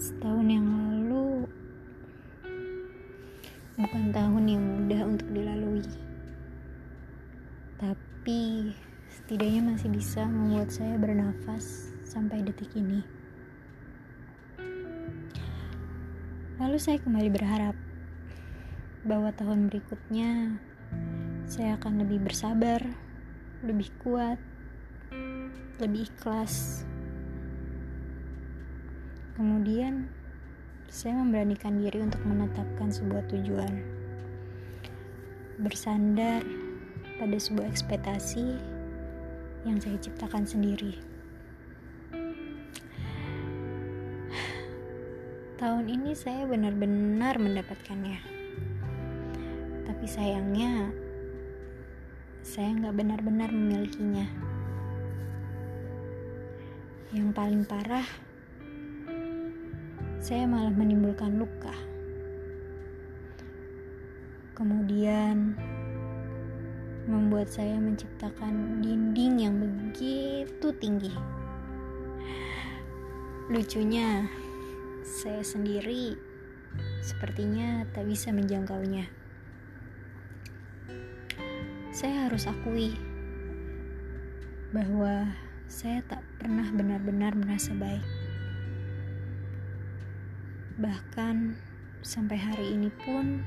setahun yang lalu. Bukan tahun yang mudah untuk dilalui. Tapi setidaknya masih bisa membuat saya bernafas sampai detik ini. Lalu saya kembali berharap bahwa tahun berikutnya saya akan lebih bersabar lebih kuat lebih ikhlas Kemudian saya memberanikan diri untuk menetapkan sebuah tujuan. Bersandar pada sebuah ekspektasi yang saya ciptakan sendiri. Tahun ini saya benar-benar mendapatkannya. Tapi sayangnya, saya nggak benar-benar memilikinya. Yang paling parah, saya malah menimbulkan luka. Kemudian membuat saya menciptakan dinding yang begitu tinggi. Lucunya, saya sendiri sepertinya tak bisa menjangkaunya. Saya harus akui bahwa saya tak pernah benar-benar merasa baik. Bahkan sampai hari ini pun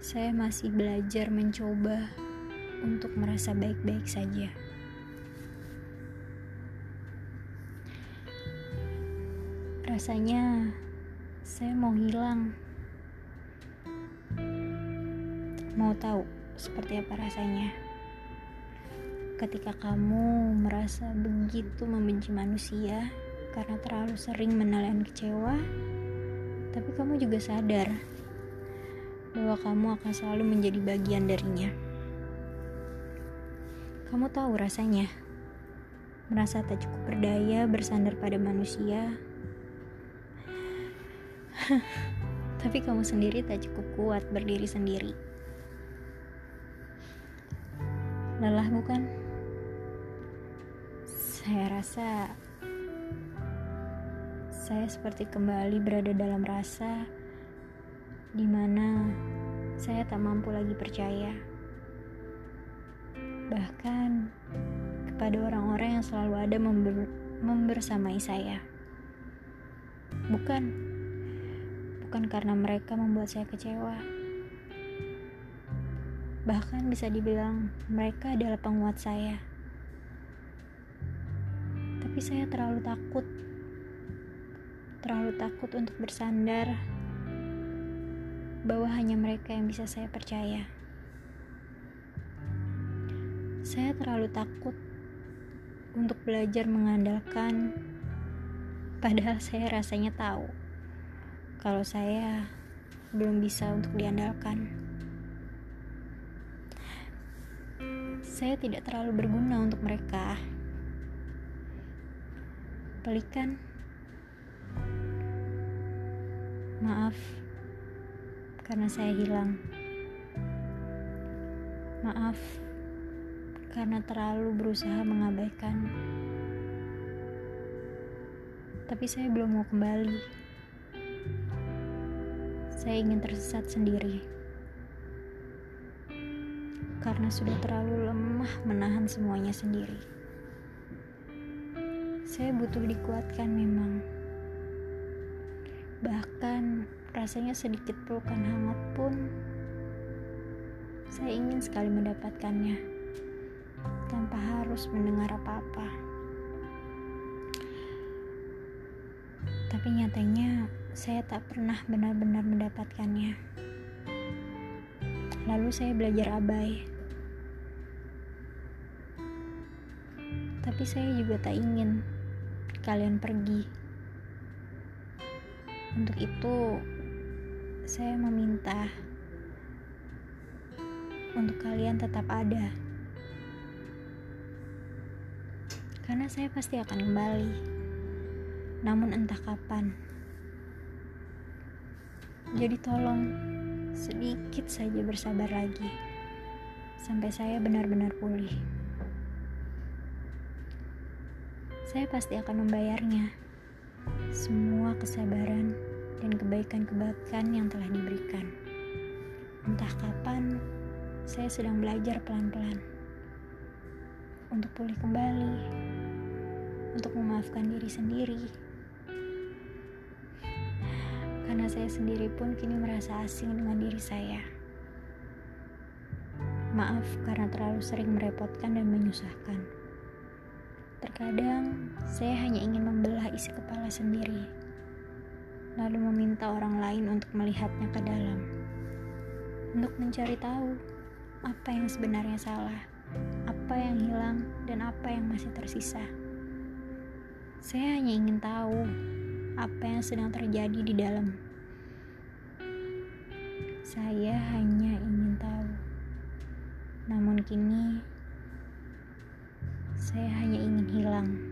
saya masih belajar mencoba untuk merasa baik-baik saja. Rasanya saya mau hilang. Mau tahu seperti apa rasanya? Ketika kamu merasa begitu membenci manusia, karena terlalu sering menelan kecewa, tapi kamu juga sadar bahwa kamu akan selalu menjadi bagian darinya. Kamu tahu rasanya merasa tak cukup berdaya bersandar pada manusia, tapi kamu sendiri tak cukup kuat berdiri sendiri. Lelah bukan? Saya rasa saya seperti kembali berada dalam rasa di mana saya tak mampu lagi percaya. Bahkan kepada orang-orang yang selalu ada member membersamai saya. Bukan, bukan karena mereka membuat saya kecewa. Bahkan bisa dibilang mereka adalah penguat saya. Tapi saya terlalu takut terlalu takut untuk bersandar bahwa hanya mereka yang bisa saya percaya. Saya terlalu takut untuk belajar mengandalkan, padahal saya rasanya tahu kalau saya belum bisa untuk diandalkan. Saya tidak terlalu berguna untuk mereka. Pelikan. Maaf karena saya hilang. Maaf karena terlalu berusaha mengabaikan. Tapi saya belum mau kembali. Saya ingin tersesat sendiri. Karena sudah terlalu lemah menahan semuanya sendiri. Saya butuh dikuatkan memang. Bahkan rasanya sedikit pelukan hangat pun saya ingin sekali mendapatkannya tanpa harus mendengar apa-apa. Tapi nyatanya saya tak pernah benar-benar mendapatkannya. Lalu saya belajar abai. Tapi saya juga tak ingin kalian pergi. Untuk itu, saya meminta untuk kalian tetap ada, karena saya pasti akan kembali, namun entah kapan. Jadi, tolong sedikit saja bersabar lagi sampai saya benar-benar pulih. Saya pasti akan membayarnya semua kesabaran dan kebaikan-kebaikan yang telah diberikan. Entah kapan, saya sedang belajar pelan-pelan untuk pulih kembali, untuk memaafkan diri sendiri. Karena saya sendiri pun kini merasa asing dengan diri saya. Maaf karena terlalu sering merepotkan dan menyusahkan. Terkadang saya hanya ingin membelah isi kepala sendiri, lalu meminta orang lain untuk melihatnya ke dalam, untuk mencari tahu apa yang sebenarnya salah, apa yang hilang, dan apa yang masih tersisa. Saya hanya ingin tahu apa yang sedang terjadi di dalam. Saya hanya ingin tahu. Namun kini saya hanya ingin hilang.